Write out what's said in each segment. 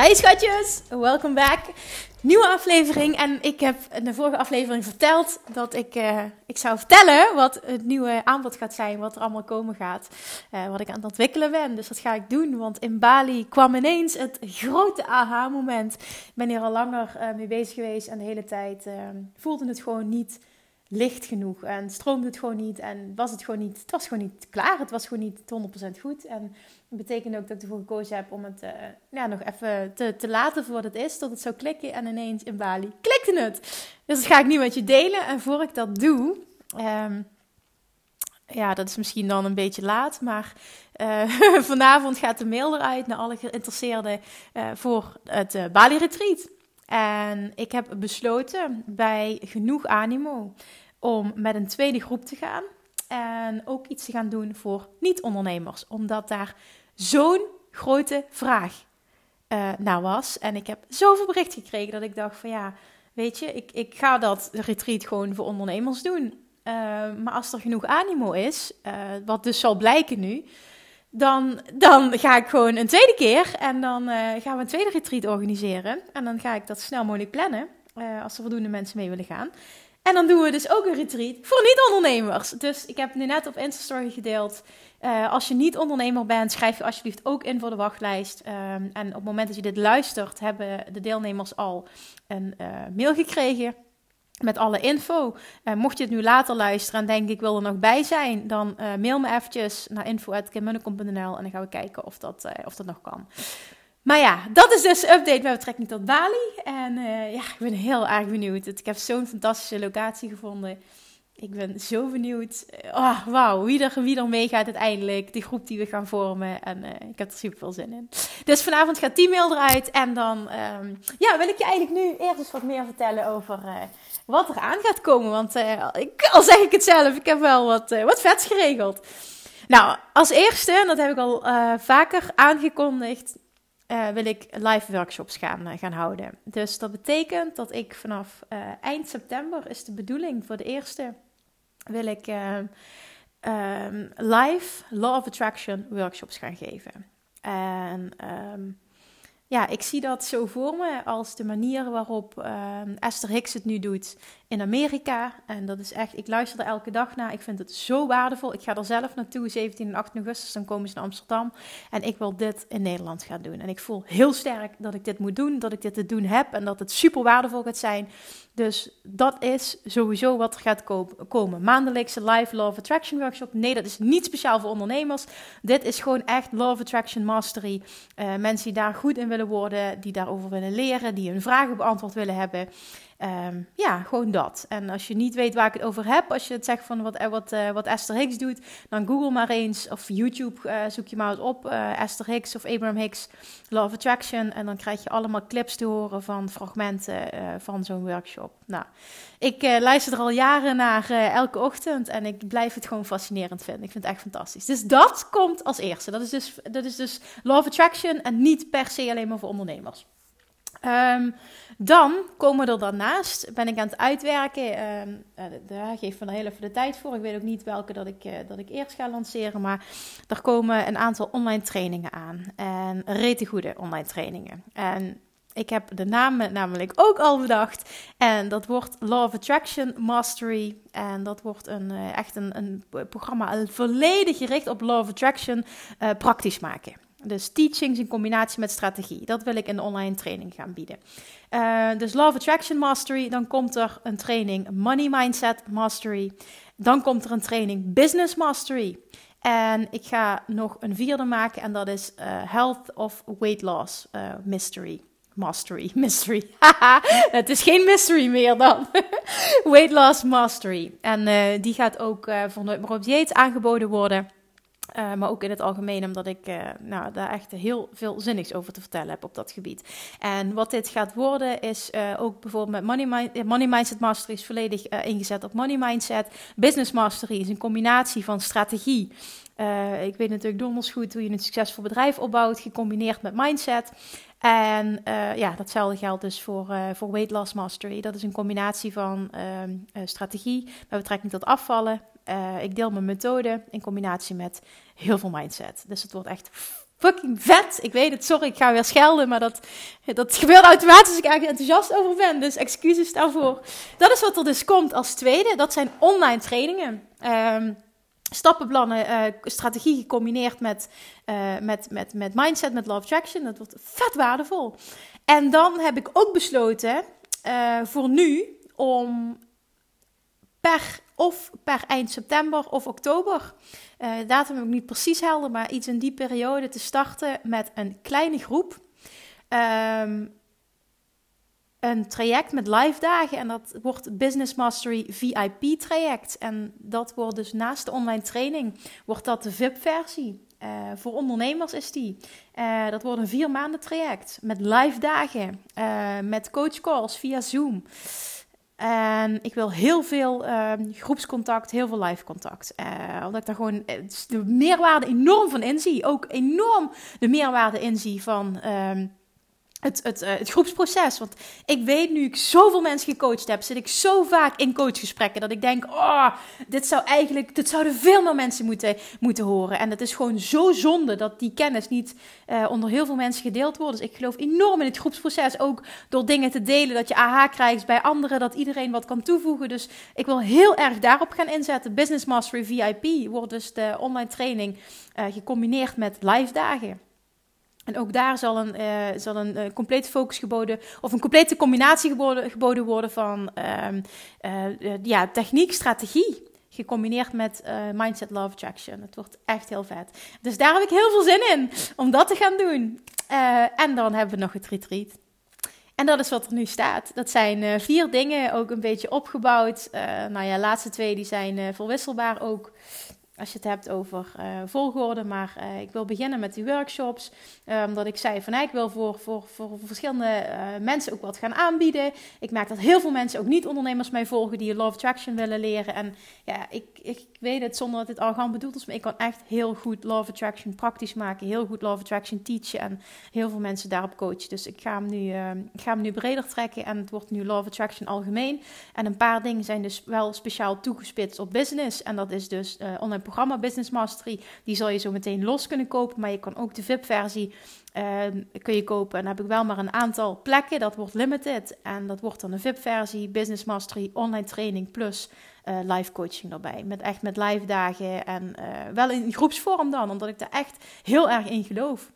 Hey schatjes, welkom back. Nieuwe aflevering en ik heb in de vorige aflevering verteld dat ik, uh, ik zou vertellen wat het nieuwe aanbod gaat zijn, wat er allemaal komen gaat, uh, wat ik aan het ontwikkelen ben. Dus dat ga ik doen, want in Bali kwam ineens het grote aha-moment. Ik ben hier al langer uh, mee bezig geweest en de hele tijd voelde het gewoon niet licht genoeg en stroomde het gewoon niet en was het gewoon niet, het was gewoon niet klaar, het was gewoon niet 100% goed en betekent ook dat ik ervoor gekozen heb om het uh, ja, nog even te, te laten voor wat het is, tot het zou klikken en ineens in Bali klikte het. Dus dat ga ik nu met je delen en voor ik dat doe, um, ja, dat is misschien dan een beetje laat, maar uh, vanavond gaat de mail eruit naar alle geïnteresseerden uh, voor het Bali Retreat. En ik heb besloten bij genoeg animo om met een tweede groep te gaan. En ook iets te gaan doen voor niet-ondernemers. Omdat daar zo'n grote vraag uh, naar was. En ik heb zoveel bericht gekregen dat ik dacht van ja, weet je, ik, ik ga dat retreat gewoon voor ondernemers doen. Uh, maar als er genoeg animo is, uh, wat dus zal blijken nu, dan, dan ga ik gewoon een tweede keer en dan gaan we een tweede retreat organiseren. En dan ga ik dat snel mogelijk plannen, als er voldoende mensen mee willen gaan. En dan doen we dus ook een retreat voor niet-ondernemers. Dus ik heb nu net op Instastory gedeeld. Uh, als je niet ondernemer bent, schrijf je alsjeblieft ook in voor de wachtlijst. Um, en op het moment dat je dit luistert, hebben de deelnemers al een uh, mail gekregen met alle info. Uh, mocht je het nu later luisteren en denk ik wil er nog bij zijn, dan mail me eventjes naar info.kimmunnekom.nl en dan gaan we kijken of dat, of dat nog kan. Maar ja, dat is dus update met betrekking tot Bali. En uh, ja, ik ben heel erg benieuwd. Ik heb zo'n fantastische locatie gevonden. Ik ben zo benieuwd. Oh, wauw, wie er, wie er meegaat uiteindelijk. De groep die we gaan vormen. En uh, ik heb er super veel zin in. Dus vanavond gaat die mail eruit. En dan um, ja, wil ik je eigenlijk nu eerst eens wat meer vertellen over wat er aan gaat komen. Want ik, al zeg ik het zelf, ik heb wel wat, wat vets geregeld. Nou, als eerste, en dat heb ik al vaker aangekondigd uh, wil ik live workshops gaan, uh, gaan houden. Dus dat betekent dat ik vanaf uh, eind september is de bedoeling voor de eerste wil ik um, live Law of Attraction workshops gaan geven. En um, ja, ik zie dat zo voor me als de manier waarop uh, Esther Hicks het nu doet in Amerika. En dat is echt, ik luister er elke dag naar. Ik vind het zo waardevol. Ik ga er zelf naartoe, 17 en 18 augustus, dan komen ze naar Amsterdam. En ik wil dit in Nederland gaan doen. En ik voel heel sterk dat ik dit moet doen, dat ik dit te doen heb en dat het super waardevol gaat zijn. Dus dat is sowieso wat er gaat komen. Maandelijkse live Law of Attraction workshop. Nee, dat is niet speciaal voor ondernemers. Dit is gewoon echt Law Attraction Mastery. Uh, mensen die daar goed in willen worden, die daarover willen leren, die hun vragen beantwoord willen hebben. Um, ja, gewoon dat. En als je niet weet waar ik het over heb, als je het zegt van wat, eh, wat, uh, wat Esther Hicks doet, dan google maar eens of YouTube uh, zoek je maar eens op Esther Hicks of Abraham Hicks Law of Attraction en dan krijg je allemaal clips te horen van fragmenten van zo'n workshop. Nou, ik luister er al jaren naar elke ochtend en ik blijf het gewoon fascinerend vinden. Ik vind het echt fantastisch. Dus dat komt als eerste. Dat is dus, dat is dus Law of Attraction en niet per se alleen maar voor ondernemers. Um, dan komen er daarnaast, ben ik aan het uitwerken. Um, daar geef me er heel even de tijd voor. Ik weet ook niet welke dat ik, uh, dat ik eerst ga lanceren. Maar er komen een aantal online trainingen aan. En rete goede online trainingen. En ik heb de naam namelijk ook al bedacht. En dat wordt Law of Attraction Mastery. En dat wordt een, uh, echt een, een programma volledig gericht op Law of Attraction praktisch maken. Dus teachings in combinatie met strategie. Dat wil ik in de online training gaan bieden. Uh, dus of Attraction Mastery. Dan komt er een training Money Mindset Mastery. Dan komt er een training Business Mastery. En ik ga nog een vierde maken en dat is uh, Health of Weight Loss uh, Mystery Mastery. Mystery. het is geen mystery meer dan. Weight Loss Mastery. En die gaat ook vanuit Rob Yates aangeboden worden. Uh, maar ook in het algemeen, omdat ik uh, nou, daar echt heel veel zinnigs over te vertellen heb op dat gebied. En wat dit gaat worden, is uh, ook bijvoorbeeld met Money, Money Mindset Mastery is volledig ingezet op Money Mindset. Business Mastery is een combinatie van strategie. ik weet natuurlijk donders goed hoe je een succesvol bedrijf opbouwt, gecombineerd met mindset. En ja, datzelfde geldt dus voor, voor Weight Loss Mastery. Dat is een combinatie van ehm, strategie met betrekking tot afvallen, uh, ik deel mijn methode in combinatie met heel veel mindset. Dus het wordt echt fucking vet. Ik weet het, sorry, ik ga weer schelden, maar dat, dat gebeurt automatisch als ik eigenlijk enthousiast over ben. Dus excuses daarvoor. Dat is wat er dus komt als tweede. Dat zijn online trainingen. Um, stappenplannen, uh, strategie gecombineerd met, uh, met, met, met mindset, met love traction. Dat wordt vet waardevol. En dan heb ik ook besloten voor nu om per of per eind september of oktober. Uh, datum heb ik niet precies helder, maar iets in die periode te starten met een kleine groep. Um, een traject met live dagen en dat wordt Business Mastery VIP traject. En dat wordt dus naast de online training, wordt dat de VIP versie. Uh, voor ondernemers is die. Uh, dat wordt een vier maanden traject met live dagen, met coachcalls via Zoom. En ik wil heel veel uh, groepscontact, heel veel live contact. Uh, omdat ik daar gewoon eh, de meerwaarde enorm van inzie. Ook enorm de meerwaarde inzie van... Uh, het, het, uh, het groepsproces. Want ik weet nu ik zoveel mensen gecoacht heb, zit ik zo vaak in coachgesprekken dat ik denk: oh, dit zou eigenlijk, dit zouden veel meer mensen moeten, moeten horen. En het is gewoon zo zonde dat die kennis niet uh, onder heel veel mensen gedeeld wordt. Dus ik geloof enorm in het groepsproces. Ook door dingen te delen, dat je AH krijgt bij anderen, dat iedereen wat kan toevoegen. Dus ik wil heel erg daarop gaan inzetten. Business Mastery VIP wordt dus de online training uh, gecombineerd met live dagen. En ook daar zal een, uh, zal een uh, complete focus geboden, of een complete combinatie geboden, geboden worden van uh, ja, techniek, strategie. Gecombineerd met mindset, love, attraction. Het wordt echt heel vet. Dus daar heb ik heel veel zin in om dat te gaan doen. en dan hebben we nog het retreat. En dat is wat er nu staat. Dat zijn vier dingen, ook een beetje opgebouwd. nou ja, de laatste twee die zijn verwisselbaar ook als je het hebt over uh, volgorde. Maar uh, ik wil beginnen met die workshops. Omdat ik zei van ik wil voor, voor, voor verschillende uh, mensen ook wat gaan aanbieden. Ik merk dat heel veel mensen, ook niet ondernemers, mij volgen die Love Attraction willen leren. En ja, ik, ik weet het zonder dat dit arrogant bedoeld is. Maar ik kan echt heel goed Love Attraction praktisch maken. Heel goed Love Attraction teachen. En heel veel mensen daarop coachen. Dus ik ga hem nu, ik ga hem nu breder trekken. En het wordt nu Love Attraction algemeen. En een paar dingen zijn dus wel speciaal toegespitst op business. En dat is dus online programma Business Mastery. Die zal je zo meteen los kunnen kopen. Maar je kan ook de VIP-versie uh, kun je kopen. En dan heb ik wel maar een aantal plekken. Dat wordt limited. En dat wordt dan een VIP-versie. Business Mastery, online training plus uh, live coaching erbij. Met echt met live dagen. En uh, wel in groepsvorm dan. Omdat ik daar echt heel erg in geloof.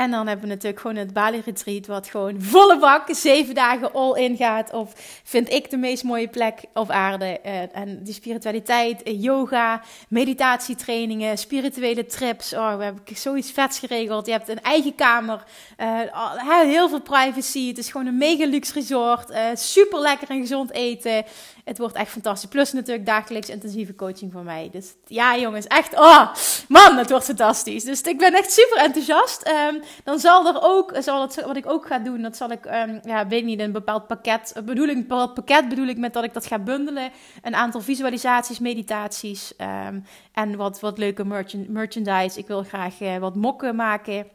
En dan hebben we natuurlijk gewoon het Bali Retreat, wat gewoon volle bak, zeven dagen all in gaat. Of vind ik de meest mooie plek op aarde. Uh, en die spiritualiteit, uh, yoga, meditatietrainingen, spirituele trips. Oh, we hebben zoiets vets geregeld. Je hebt een eigen kamer, uh, heel veel privacy. Het is gewoon een mega luxe resort. super lekker en gezond eten. Het wordt echt fantastisch. Plus natuurlijk dagelijks intensieve coaching van mij. Dus ja, jongens, echt, oh man, het wordt fantastisch. Dus ik ben echt super enthousiast. Um, dan zal er ook, zal het, wat ik ook ga doen, dat zal ik, um, ja, weet niet, een bepaald pakket, bedoel ik, een bepaald pakket bedoel ik met dat ik dat ga bundelen. Een aantal visualisaties, meditaties um, en wat, wat leuke merchandise. Ik wil graag uh, wat mokken maken.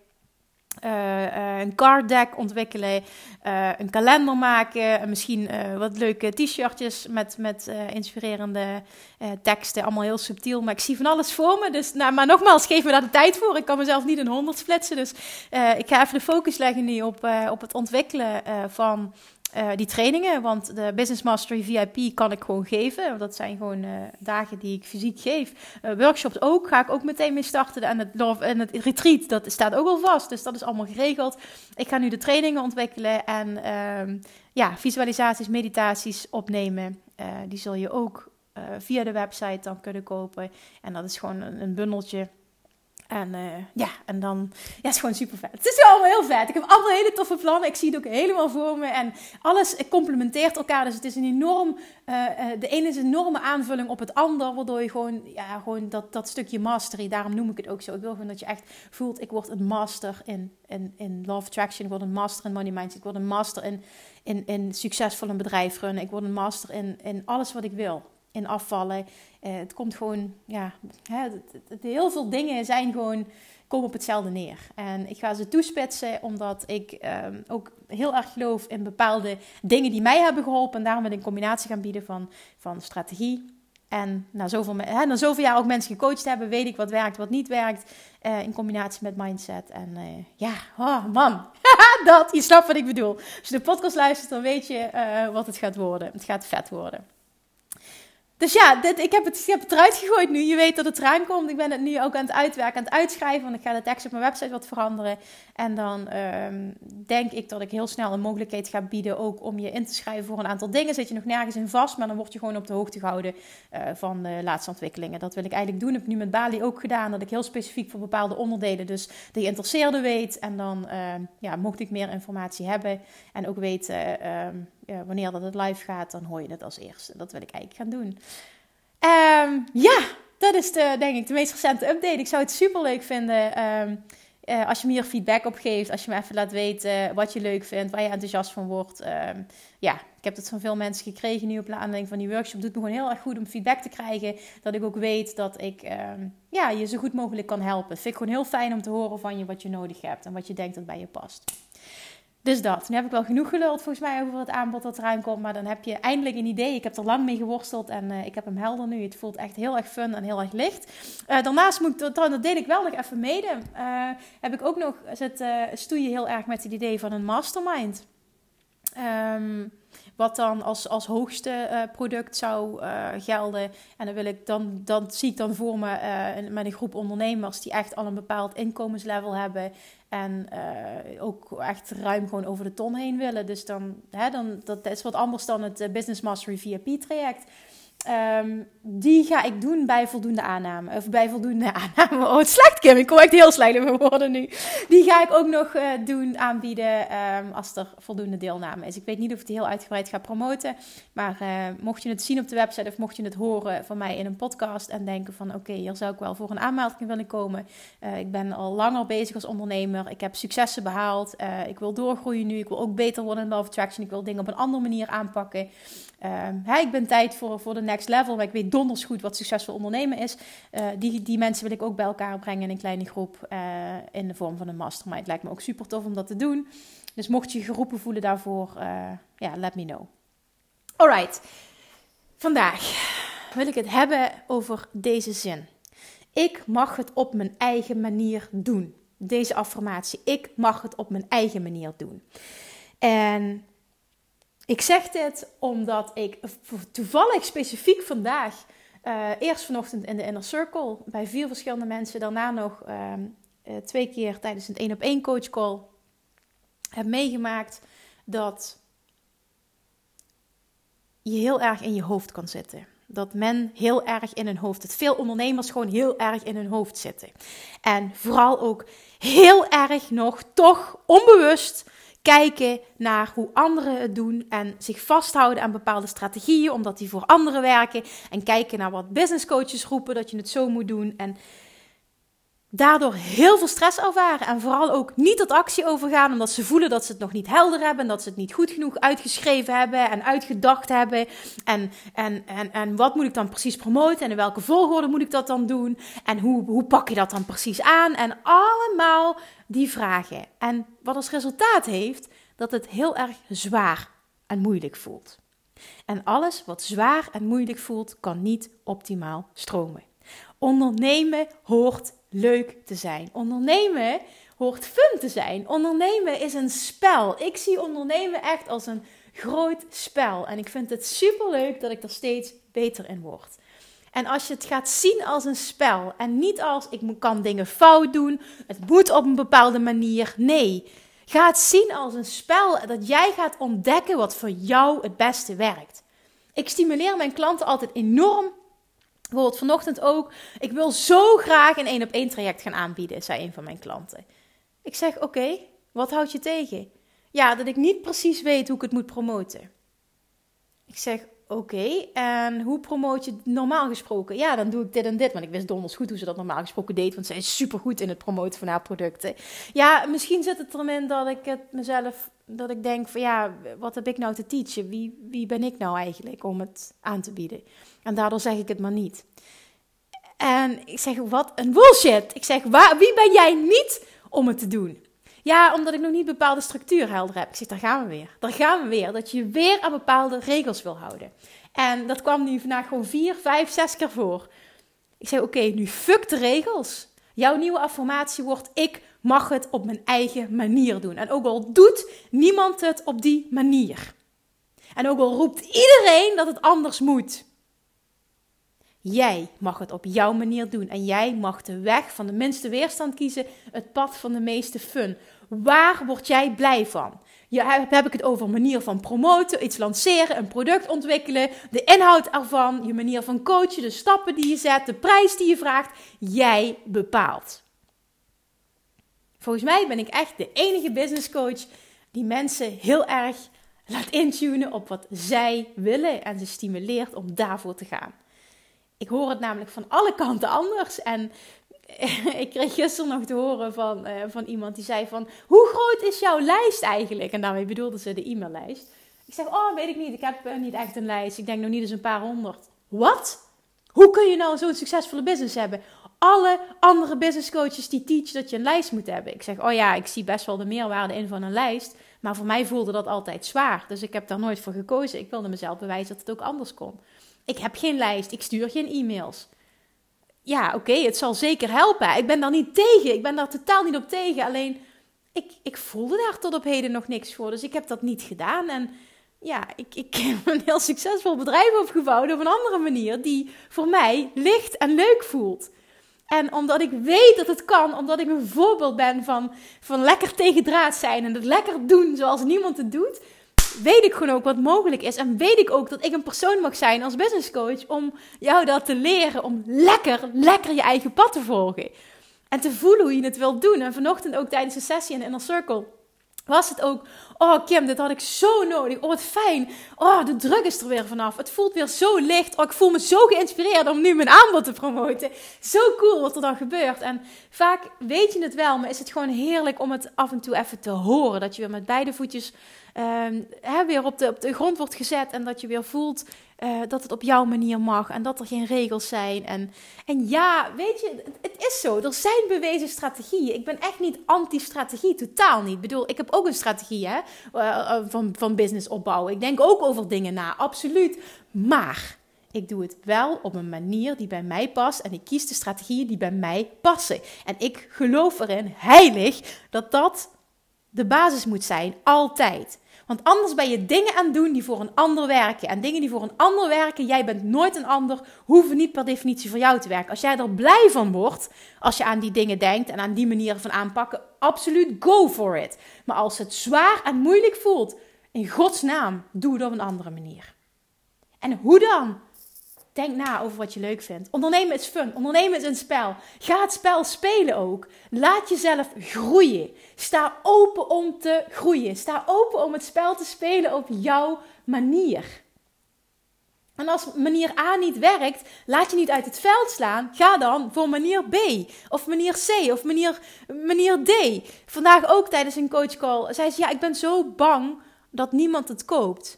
Uh, uh, een card deck ontwikkelen, uh, een kalender maken, misschien wat leuke t-shirtjes met, met inspirerende teksten. Allemaal heel subtiel, maar ik zie van alles voor me. Dus, nou, maar nogmaals, geef me daar de tijd voor. Ik kan mezelf niet in honderd splitsen. Dus ik ga even de focus leggen nu op, op het ontwikkelen van uh, die trainingen. Want de Business Mastery VIP kan ik gewoon geven. Dat zijn gewoon uh, dagen die ik fysiek geef. Uh, workshops ook, ga ik ook meteen mee starten. En het, en het retreat, dat staat ook al vast. Dus dat is allemaal geregeld. Ik ga nu de trainingen ontwikkelen en ehm, ja, visualisaties, meditaties opnemen. die zul je ook via de website dan kunnen kopen. En dat is gewoon een, een bundeltje En uh, ja, en dan, ja, het is gewoon super vet. Het is allemaal heel vet. Ik heb allemaal hele toffe plannen. Ik zie het ook helemaal voor me. En alles complementeert elkaar. Dus het is een enorm, uh, de ene is een enorme aanvulling op het ander. Waardoor je gewoon, ja, gewoon dat, dat stukje mastery, daarom noem ik het ook zo. Ik wil gewoon dat je echt voelt, ik word een master in, in, in love attraction. Ik word een master in money mindset. Ik word een master in, in, in succesvol een bedrijf runnen. Ik word een master in, in alles wat ik wil in afvallen. Uh, het komt gewoon, ja, hè, heel veel dingen zijn gewoon, komen op hetzelfde neer. En ik ga ze toespitsen, omdat ik um, ook heel erg geloof in bepaalde dingen die mij hebben geholpen. En daarom wil ik een combinatie gaan bieden van, van strategie. En na zoveel, hè, na zoveel jaar ook mensen gecoacht hebben, weet ik wat werkt, wat niet werkt. Uh, in combinatie met mindset. En uh, ja, oh man, dat, je snapt wat ik bedoel. Als je de podcast luistert, dan weet je wat het gaat worden. Het gaat vet worden. Dus ja, ik, heb het, ik heb het eruit gegooid nu. Je weet dat het eraan komt. Ik ben het nu ook aan het uitwerken, aan het uitschrijven. Want ik ga de tekst op mijn website wat veranderen. En dan um, denk ik dat ik heel snel een mogelijkheid ga bieden. Ook om je in te schrijven voor een aantal dingen. Zit je nog nergens in vast. Maar dan word je gewoon op de hoogte gehouden uh, van de laatste ontwikkelingen. Dat wil ik eigenlijk doen. Dat heb ik nu met Bali ook gedaan. Dat ik heel specifiek voor bepaalde onderdelen dus de geïnteresseerde weet. En dan uh, ja, mocht ik meer informatie hebben. En ook weten uh, wanneer dat het live gaat. Dan hoor je het als eerste. Dat wil ik eigenlijk gaan doen. Um, ja, dat is de, denk ik de meest recente update. Ik zou het super leuk vinden um, uh, als je me hier feedback op geeft. Als je me even laat weten wat je leuk vindt, waar je enthousiast van wordt. Um, ja, ik heb het van veel mensen gekregen nu op aanleiding van die workshop. Doet me gewoon heel erg goed om feedback te krijgen. Dat ik ook weet dat ik ja, je zo goed mogelijk kan helpen. Vind ik gewoon heel fijn om te horen van je wat je nodig hebt en wat je denkt dat bij je past. Dus dat. Nu heb ik wel genoeg geluld volgens mij over het aanbod dat eraan komt. Maar dan heb je eindelijk een idee. Ik heb er lang mee geworsteld en uh, ik heb hem helder nu. Het voelt echt heel erg fun en heel erg licht. Uh, daarnaast moet ik, dat deel ik wel nog even mede. Uh, heb ik ook nog zit stoeien heel erg met het idee van een mastermind. Um, wat dan als, als hoogste uh, product zou uh, gelden. En dan, wil ik dan, dan zie ik dan voor me uh, met een groep ondernemers die echt al een bepaald inkomenslevel hebben. En ook echt ruim gewoon over de ton heen willen. Dus dan, hè, dan dat is wat anders dan het Business Mastery VIP traject. Um, die ga ik doen bij voldoende aanname. Of bij voldoende aanname. Oh, het slecht, Kim. Ik kom echt heel slecht in mijn woorden nu. Die ga ik ook nog uh, doen, aanbieden. Um, als er voldoende deelname is. Ik weet niet of ik heel uitgebreid ga promoten. Maar uh, mocht je het zien op de website. Of mocht je het horen van mij in een podcast. En denken van oké, hier zou ik wel voor een aanmelding willen komen. Uh, ik ben al langer bezig als ondernemer. Ik heb successen behaald. ik wil doorgroeien nu. Ik wil ook beter worden in Love Attraction. Ik wil dingen op een andere manier aanpakken. Hey, ik ben tijd voor, voor de next level. Maar ik weet donders goed wat succesvol ondernemen is. Uh, die, die mensen wil ik ook bij elkaar brengen in een kleine groep. Uh, in de vorm van een mastermind. Lijkt me ook super tof om dat te doen. Dus mocht je geroepen voelen daarvoor, uh, ja, let me know. Alright. Vandaag wil ik het hebben over deze zin. Ik mag het op mijn eigen manier doen. Deze affirmatie. Ik mag het op mijn eigen manier doen. En ik zeg dit omdat ik toevallig specifiek vandaag, uh, eerst vanochtend in de Inner Circle, bij vier verschillende mensen, daarna nog uh, uh, twee keer tijdens een één op één coach call, heb meegemaakt dat je heel erg in je hoofd kan zitten. Dat men heel erg in hun hoofd zit. Veel ondernemers gewoon heel erg in hun hoofd zitten. En vooral ook heel erg nog toch onbewust kijken naar hoe anderen het doen en zich vasthouden aan bepaalde strategieën omdat die voor anderen werken. En kijken naar wat business coaches roepen dat je het zo moet doen. En daardoor heel veel stress ervaren en vooral ook niet tot actie overgaan omdat ze voelen dat ze het nog niet helder hebben en dat ze het niet goed genoeg uitgeschreven hebben en uitgedacht hebben en, en, en, en wat moet ik dan precies promoten en in welke volgorde moet ik dat dan doen en hoe, hoe pak je dat dan precies aan en allemaal die vragen. En wat als resultaat heeft dat het heel erg zwaar en moeilijk voelt. En alles wat zwaar en moeilijk voelt, kan niet optimaal stromen. Ondernemen hoort leuk te zijn. Ondernemen hoort fun te zijn. Ondernemen is een spel. Ik zie ondernemen echt als een groot spel. En ik vind het super leuk dat ik er steeds beter in word. En als je het gaat zien als een spel en niet als ik kan dingen fout doen, het moet op een bepaalde manier. Nee, ga het zien als een spel dat jij gaat ontdekken wat voor jou het beste werkt. Ik stimuleer mijn klanten altijd enorm Bijvoorbeeld vanochtend ook. Ik wil zo graag een één op één traject gaan aanbieden, zei een van mijn klanten. Ik zeg, oké, wat houd je tegen? Ja, dat ik niet precies weet hoe ik het moet promoten. Ik zeg, oké, en hoe promoot je normaal gesproken? Ja, dan doe ik dit en dit, want ik wist donders goed hoe ze dat normaal gesproken deed, want zij is supergoed in het promoten van haar producten. Ja, misschien zit het erin dat ik het mezelf, dat ik denk van ja, wat heb ik nou te teachen? Wie, wie ben ik nou eigenlijk om het aan te bieden? En daardoor zeg ik het maar niet. En ik zeg, wat een bullshit. Ik zeg, waar, wie ben jij niet om het te doen? Ja, omdat ik nog niet bepaalde structuur helder heb. Ik zeg, daar gaan we weer. Daar gaan we weer. Dat je weer aan bepaalde regels wil houden. En dat kwam nu vandaag gewoon vier, vijf, zes keer voor. Ik zei, oké, nu fuck de regels. Jouw nieuwe affirmatie wordt, ik mag het op mijn eigen manier doen. En ook al doet niemand het op die manier. En ook al roept iedereen dat het anders moet. Jij mag het op jouw manier doen. En jij mag de weg van de minste weerstand kiezen, het pad van de meeste fun. Waar word jij blij van? Ja, heb ik het over manier van promoten, iets lanceren, een product ontwikkelen, de inhoud ervan, je manier van coachen, de stappen die je zet, de prijs die je vraagt. Jij bepaalt. Volgens mij ben ik echt de enige business coach die mensen heel erg laat intunen op wat zij willen en ze stimuleert om daarvoor te gaan. Ik hoor het namelijk van alle kanten anders. En ik kreeg gisteren nog te horen van, uh, van iemand die zei van... Hoe groot is jouw lijst eigenlijk? En daarmee bedoelde ze de e-maillijst. Ik zeg, oh, weet ik niet. Ik heb uh, niet echt een lijst. Ik denk nog niet eens een paar honderd. Wat? Hoe kun je nou zo'n succesvolle business hebben? Alle andere business coaches die teachen dat je een lijst moet hebben. Ik zeg, oh ja, ik zie best wel de meerwaarde in van een lijst. Maar voor mij voelde dat altijd zwaar. Dus ik heb daar nooit voor gekozen. Ik wilde mezelf bewijzen dat het ook anders kon. Ik heb geen lijst. Ik stuur geen e-mails ja, oké, het zal zeker helpen. Ik ben daar niet tegen. Ik ben daar totaal niet op tegen. Alleen, ik, ik voelde daar tot op heden nog niks voor. Dus ik heb dat niet gedaan. En ja, ik, ik heb een heel succesvol bedrijf opgebouwd op een andere manier. Die voor mij licht en leuk voelt. En omdat ik weet dat het kan, omdat ik een voorbeeld ben van, van lekker tegen draad zijn en het lekker doen zoals niemand het doet, weet ik gewoon ook wat mogelijk is. En weet ik ook dat ik een persoon mag zijn als business coach om jou dat te leren. Om lekker, lekker je eigen pad te volgen. En te voelen hoe je het wilt doen. En vanochtend ook tijdens de sessie in Inner Circle was het ook, oh Kim, dit had ik zo nodig. Oh, wat fijn. Oh, de druk is er weer vanaf. Het voelt weer zo licht. Oh, ik voel me zo geïnspireerd om nu mijn aanbod te promoten. Zo cool wat er dan gebeurt. En vaak weet je het wel, maar is het gewoon heerlijk om het af en toe even te horen. Dat je weer met beide voetjes uh, weer op de, op de grond wordt gezet. En dat je weer voelt uh, dat het op jouw manier mag. En dat er geen regels zijn. En, en ja, weet je, het, is zo. Er zijn bewezen strategieën. Ik ben echt niet anti-strategie. Totaal niet. Ik bedoel, ik heb ook een strategie hè, uh, van, van business opbouwen. Ik denk ook over dingen na. Absoluut. Maar ik doe het wel op een manier die bij mij past. En ik kies de strategieën die bij mij passen. En ik geloof erin, heilig, dat dat de basis moet zijn. Altijd. Want anders ben je dingen aan het doen die voor een ander werken. En dingen die voor een ander werken, jij bent nooit een ander, hoeven niet per definitie voor jou te werken. Als jij er blij van wordt, als je aan die dingen denkt en aan die manier van aanpakken, absoluut go for it. Maar als het zwaar en moeilijk voelt, in Gods naam, doe het op een andere manier. En hoe dan? Denk na over wat je leuk vindt. Ondernemen is fun. Ondernemen is een spel. Ga het spel spelen ook. Laat jezelf groeien. Sta open om te groeien. Sta open om het spel te spelen op jouw manier. En als manier A niet werkt, laat je niet uit het veld slaan. Ga dan voor manier B, of manier C, of manier, manier D. Vandaag ook tijdens een coachcall zei ze: Ja, ik ben zo bang dat niemand het koopt.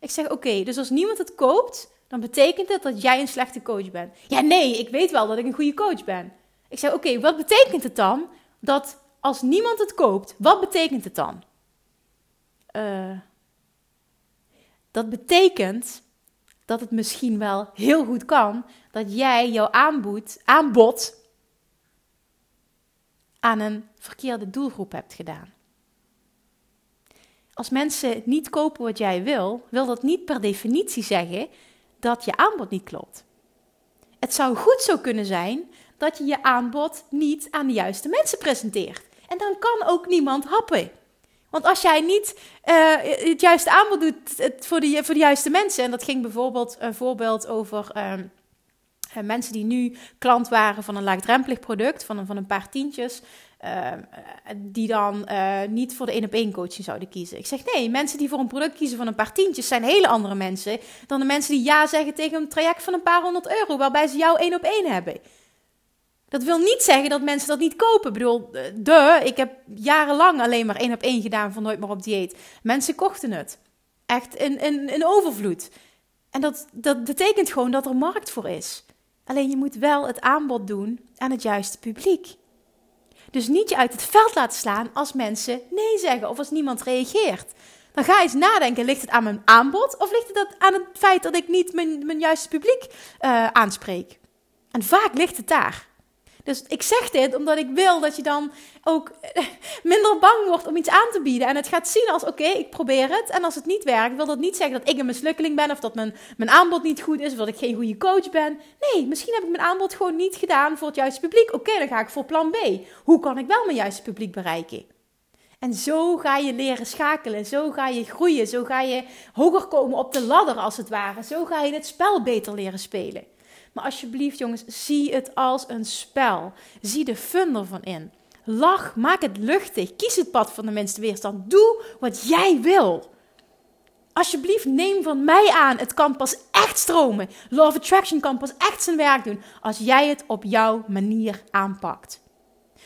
Ik zeg: Oké, dus als niemand het koopt, dan betekent het dat jij een slechte coach bent. Ja, nee, ik weet wel dat ik een goede coach ben. Ik zei, oké, wat betekent het dan dat als niemand het koopt, wat betekent het dan? Uh, dat betekent dat het misschien wel heel goed kan dat jij jouw aanbod, aanbod aan een verkeerde doelgroep hebt gedaan. Als mensen niet kopen wat jij wil, wil dat niet per definitie zeggen dat je aanbod niet klopt. Het zou goed zo kunnen zijn dat je je aanbod niet aan de juiste mensen presenteert. En dan kan ook niemand happen. Want als jij niet uh, het juiste aanbod doet voor de, voor de juiste mensen, en dat ging bijvoorbeeld een voorbeeld over. Uh, Uh, mensen die nu klant waren van een laagdrempelig product, van van een paar tientjes, uh, die dan uh, niet voor de één op één coaching zouden kiezen. Ik zeg nee, mensen die voor een product kiezen van een paar tientjes zijn hele andere mensen dan de mensen die ja zeggen tegen een traject van een paar honderd euro, waarbij ze jou één op één hebben. Dat wil niet zeggen dat mensen dat niet kopen. Ik bedoel, de, ik heb jarenlang alleen maar één op één gedaan van nooit meer op dieet. Mensen kochten het. Echt in, in, in overvloed. En dat, dat betekent gewoon dat er markt voor is. Alleen je moet wel het aanbod doen aan het juiste publiek. Dus niet je uit het veld laten slaan als mensen nee zeggen of als niemand reageert. Dan ga eens nadenken, ligt het aan mijn aanbod of ligt het aan het feit dat ik niet mijn, mijn juiste publiek uh, aanspreek? En vaak ligt het daar. Dus ik zeg dit omdat ik wil dat je dan ook minder bang wordt om iets aan te bieden. En het gaat zien als: oké, ik probeer het. En als het niet werkt, wil dat niet zeggen dat ik een mislukkeling ben. Of dat mijn, mijn aanbod niet goed is. Of dat ik geen goede coach ben. Nee, misschien heb ik mijn aanbod gewoon niet gedaan voor het juiste publiek. Oké, dan ga ik voor plan B. Hoe kan ik wel mijn juiste publiek bereiken? En zo ga je leren schakelen. Zo ga je groeien. Zo ga je hoger komen op de ladder, als het ware. Zo ga je het spel beter leren spelen. Maar alsjeblieft, jongens, zie het als een spel. Zie de fun ervan in. Lach, maak het luchtig. Kies het pad van de minste weerstand. Doe wat jij wil. Alsjeblieft, neem van mij aan. Het kan pas echt stromen. Law of Attraction kan pas echt zijn werk doen als jij het op jouw manier aanpakt.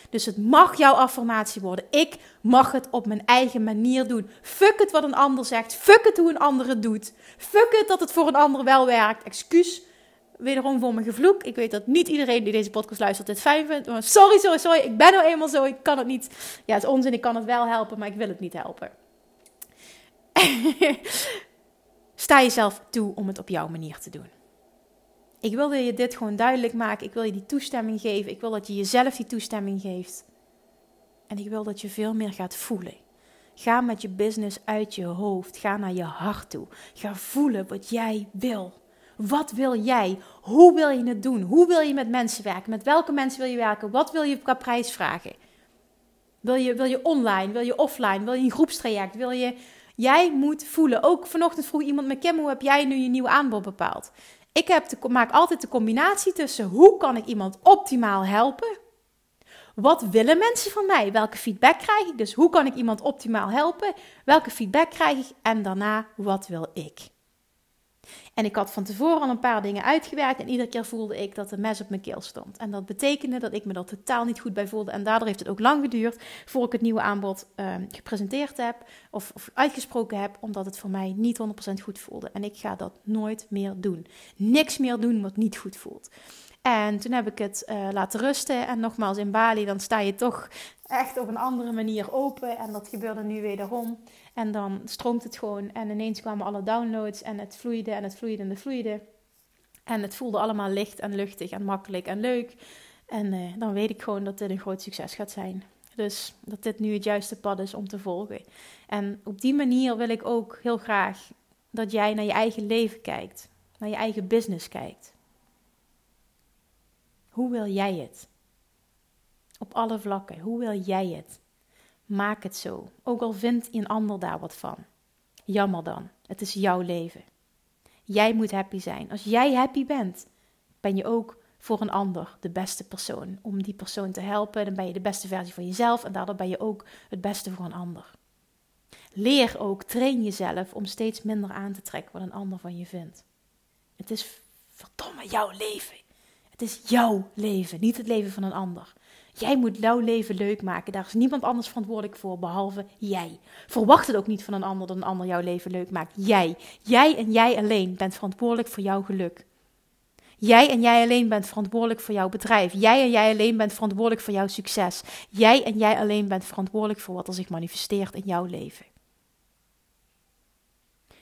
Dus het mag jouw affirmatie worden. Ik mag het op mijn eigen manier doen. Fuck het wat een ander zegt. Fuck het hoe een ander het doet. Fuck het dat het voor een ander wel werkt. Excuus wederom voor mijn gevloek. Ik weet dat niet iedereen die deze podcast luistert dit fijn vindt. Sorry, sorry, sorry. Ik ben nou eenmaal zo. Ik kan het niet. Ja, het is onzin. Ik kan het wel helpen, maar ik wil het niet helpen. Sta jezelf toe om het op jouw manier te doen. Ik wilde je dit gewoon duidelijk maken. Ik wil je die toestemming geven. Ik wil dat je jezelf die toestemming geeft. En ik wil dat je veel meer gaat voelen. Ga met je business uit je hoofd. Ga naar je hart toe. Ga voelen wat jij wil. Wat wil jij? Hoe wil je het doen? Hoe wil je met mensen werken? Met welke mensen wil je werken? Wat wil je qua prijs vragen? Wil je, wil je online? Wil je offline? Wil je een groepstraject? Wil je... Jij moet voelen. Ook vanochtend vroeg iemand me, Kim, hoe heb jij nu je nieuwe aanbod bepaald? Ik heb de, maak altijd de combinatie tussen hoe kan ik iemand optimaal helpen? Wat willen mensen van mij? Welke feedback krijg ik? Dus hoe kan ik iemand optimaal helpen? Welke feedback krijg ik? En daarna, wat wil ik? En ik had van tevoren al een paar dingen uitgewerkt en iedere keer voelde ik dat de mes op mijn keel stond. En dat betekende dat ik me er totaal niet goed bij voelde. En daardoor heeft het ook lang geduurd voor ik het nieuwe aanbod uh, gepresenteerd heb of, of, uitgesproken heb, omdat het voor mij niet 100% goed voelde. En ik ga dat nooit meer doen. Niks meer doen wat niet goed voelt. En toen heb ik het uh, laten rusten. En nogmaals, in Bali, dan sta je toch echt op een andere manier open. En dat gebeurde nu wederom. En dan stroomt het gewoon. En ineens kwamen alle downloads. En het vloeide en het vloeide en het vloeide. En het voelde allemaal licht en luchtig en makkelijk en leuk. En uh, dan weet ik gewoon dat dit een groot succes gaat zijn. Dus dat dit nu het juiste pad is om te volgen. En op die manier wil ik ook heel graag dat jij naar je eigen leven kijkt. Naar je eigen business kijkt. Hoe wil jij het? Op alle vlakken. Hoe wil jij het? Maak het zo. Ook al vindt een ander daar wat van. Jammer dan. Het is jouw leven. Jij moet happy zijn. Als jij happy bent, ben je ook voor een ander de beste persoon. Om die persoon te helpen, dan ben je de beste versie van jezelf en daardoor ben je ook het beste voor een ander. Leer ook, train jezelf om steeds minder aan te trekken wat een ander van je vindt. Het is verdomme jouw leven. Het is jouw leven, niet het leven van een ander. Jij moet jouw leven leuk maken. Daar is niemand anders verantwoordelijk voor behalve jij. Verwacht het ook niet van een ander dat een ander jouw leven leuk maakt. Jij. Jij en jij alleen bent verantwoordelijk voor jouw geluk. Jij en jij alleen bent verantwoordelijk voor jouw bedrijf. Jij en jij alleen bent verantwoordelijk voor jouw succes. Jij en jij alleen bent verantwoordelijk voor wat er zich manifesteert in jouw leven.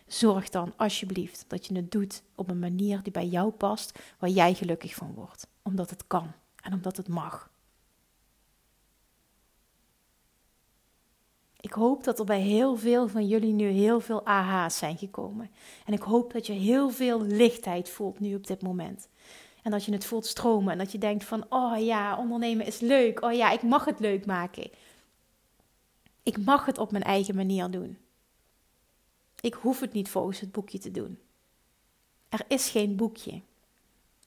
Zorg dan alsjeblieft dat je het doet op een manier die bij jou past, waar jij gelukkig van wordt. Omdat het kan en omdat het mag. Ik hoop dat er bij heel veel van jullie nu heel veel AH's zijn gekomen. En ik hoop dat je heel veel lichtheid voelt nu op dit moment. En dat je het voelt stromen. En dat je denkt van, oh ja, ondernemen is leuk. Oh ja, ik mag het leuk maken. Ik mag het op mijn eigen manier doen. Ik hoef het niet volgens het boekje te doen. Er is geen boekje.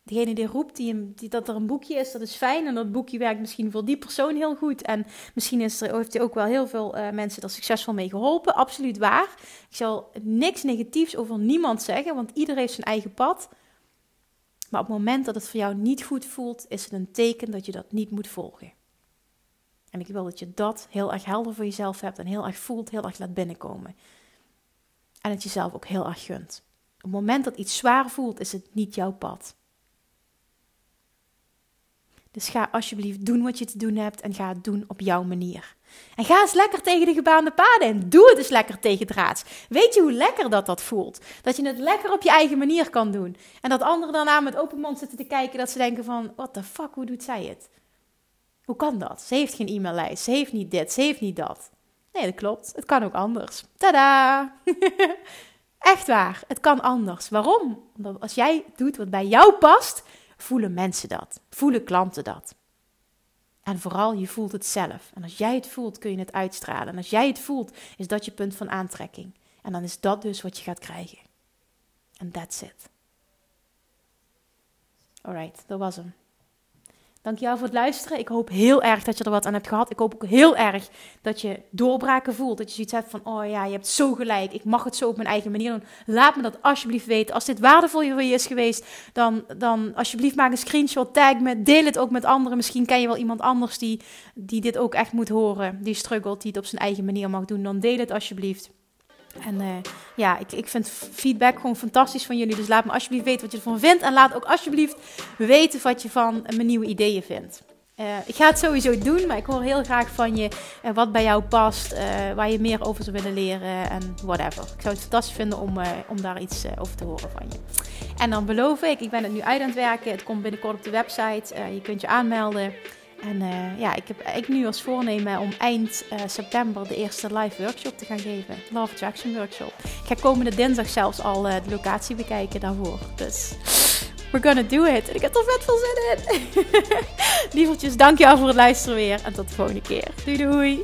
Degene die roept die, die, dat er een boekje is, dat is fijn. En dat boekje werkt misschien voor die persoon heel goed. En misschien is er, heeft hij ook wel heel veel uh, mensen er succesvol mee geholpen. Absoluut waar. Ik zal niks negatiefs over niemand zeggen, want iedereen heeft zijn eigen pad. Maar op het moment dat het voor jou niet goed voelt, is het een teken dat je dat niet moet volgen. En ik wil dat je dat heel erg helder voor jezelf hebt en heel erg voelt, heel erg laat binnenkomen. En het jezelf ook heel erg gunt. Op het moment dat iets zwaar voelt, is het niet jouw pad. Dus ga alsjeblieft doen wat je te doen hebt en ga het doen op jouw manier. En ga eens lekker tegen de gebaande paden en doe het eens lekker tegen draads. Weet je hoe lekker dat dat voelt? Dat je het lekker op je eigen manier kan doen. En dat anderen daarna met open mond zitten te kijken dat ze denken van, what the fuck, hoe doet zij het? Hoe kan dat? Ze heeft geen e-maillijst, ze heeft niet dit, ze heeft niet dat. Nee, dat klopt. Het kan ook anders. Tada! Echt waar, het kan anders. Waarom? Omdat als jij doet wat bij jou past, voelen mensen dat. Voelen klanten dat. En vooral, je voelt het zelf. En als jij het voelt, kun je het uitstralen. En als jij het voelt, is dat je punt van aantrekking. En dan is dat dus wat je gaat krijgen. En that's it. Alright, dat was hem. Dankjewel voor het luisteren. Ik hoop heel erg dat je er wat aan hebt gehad. Ik hoop ook heel erg dat je doorbraken voelt. Dat je zoiets hebt van, oh ja, je hebt zo gelijk. Ik mag het zo op mijn eigen manier doen. Laat me dat alsjeblieft weten. Als dit waardevol voor je is geweest, dan, dan alsjeblieft maak een screenshot, tag me, deel het ook met anderen. Misschien ken je wel iemand anders die, die dit ook echt moet horen. Die struggelt, die het op zijn eigen manier mag doen. Dan deel het alsjeblieft. En uh, ja, ik, ik vind feedback gewoon fantastisch van jullie. Dus laat me alsjeblieft weten wat je ervan vindt. En laat ook alsjeblieft weten wat je van mijn nieuwe ideeën vindt. Uh, ik ga het sowieso doen, maar ik hoor heel graag van je uh, wat bij jou past, waar je meer over zou willen leren en whatever. Ik zou het fantastisch vinden om, om daar iets over te horen van je. En dan beloof ik, ik ben het nu uit aan het werken. Het komt binnenkort op de website. je kunt je aanmelden. En uh, ja, ik heb ik nu als voornemen om eind uh, september de eerste live workshop te gaan geven. Love Attraction Workshop. Ik ga komende dinsdag zelfs al uh, de locatie bekijken daarvoor. Dus we're gonna do it. En ik heb er vet veel zin in. Lievertjes, dankjewel voor het luisteren weer. En tot de volgende keer. Doei doei.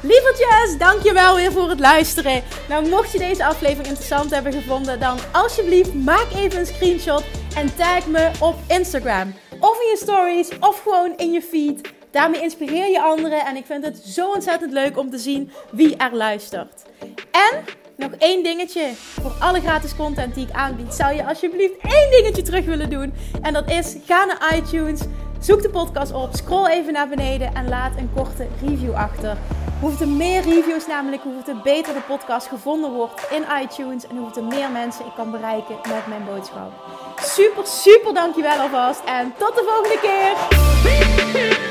Lievertjes, dankjewel weer voor het luisteren. Nou, mocht je deze aflevering interessant hebben gevonden, dan alsjeblieft maak even een screenshot en tag me op Instagram. Of in je stories, of gewoon in je feed. Daarmee inspireer je anderen en ik vind het zo ontzettend leuk om te zien wie er luistert. En nog één dingetje. Voor alle gratis content die ik aanbied, zou je alsjeblieft één dingetje terug willen doen. En dat is, ga naar iTunes, zoek de podcast op, scroll even naar beneden en laat een korte review achter. Hoeveel meer reviews namelijk, hoeveel beter de podcast gevonden wordt in iTunes en hoeveel meer mensen ik kan bereiken met mijn boodschap. Super, super dankjewel alvast en tot de volgende keer!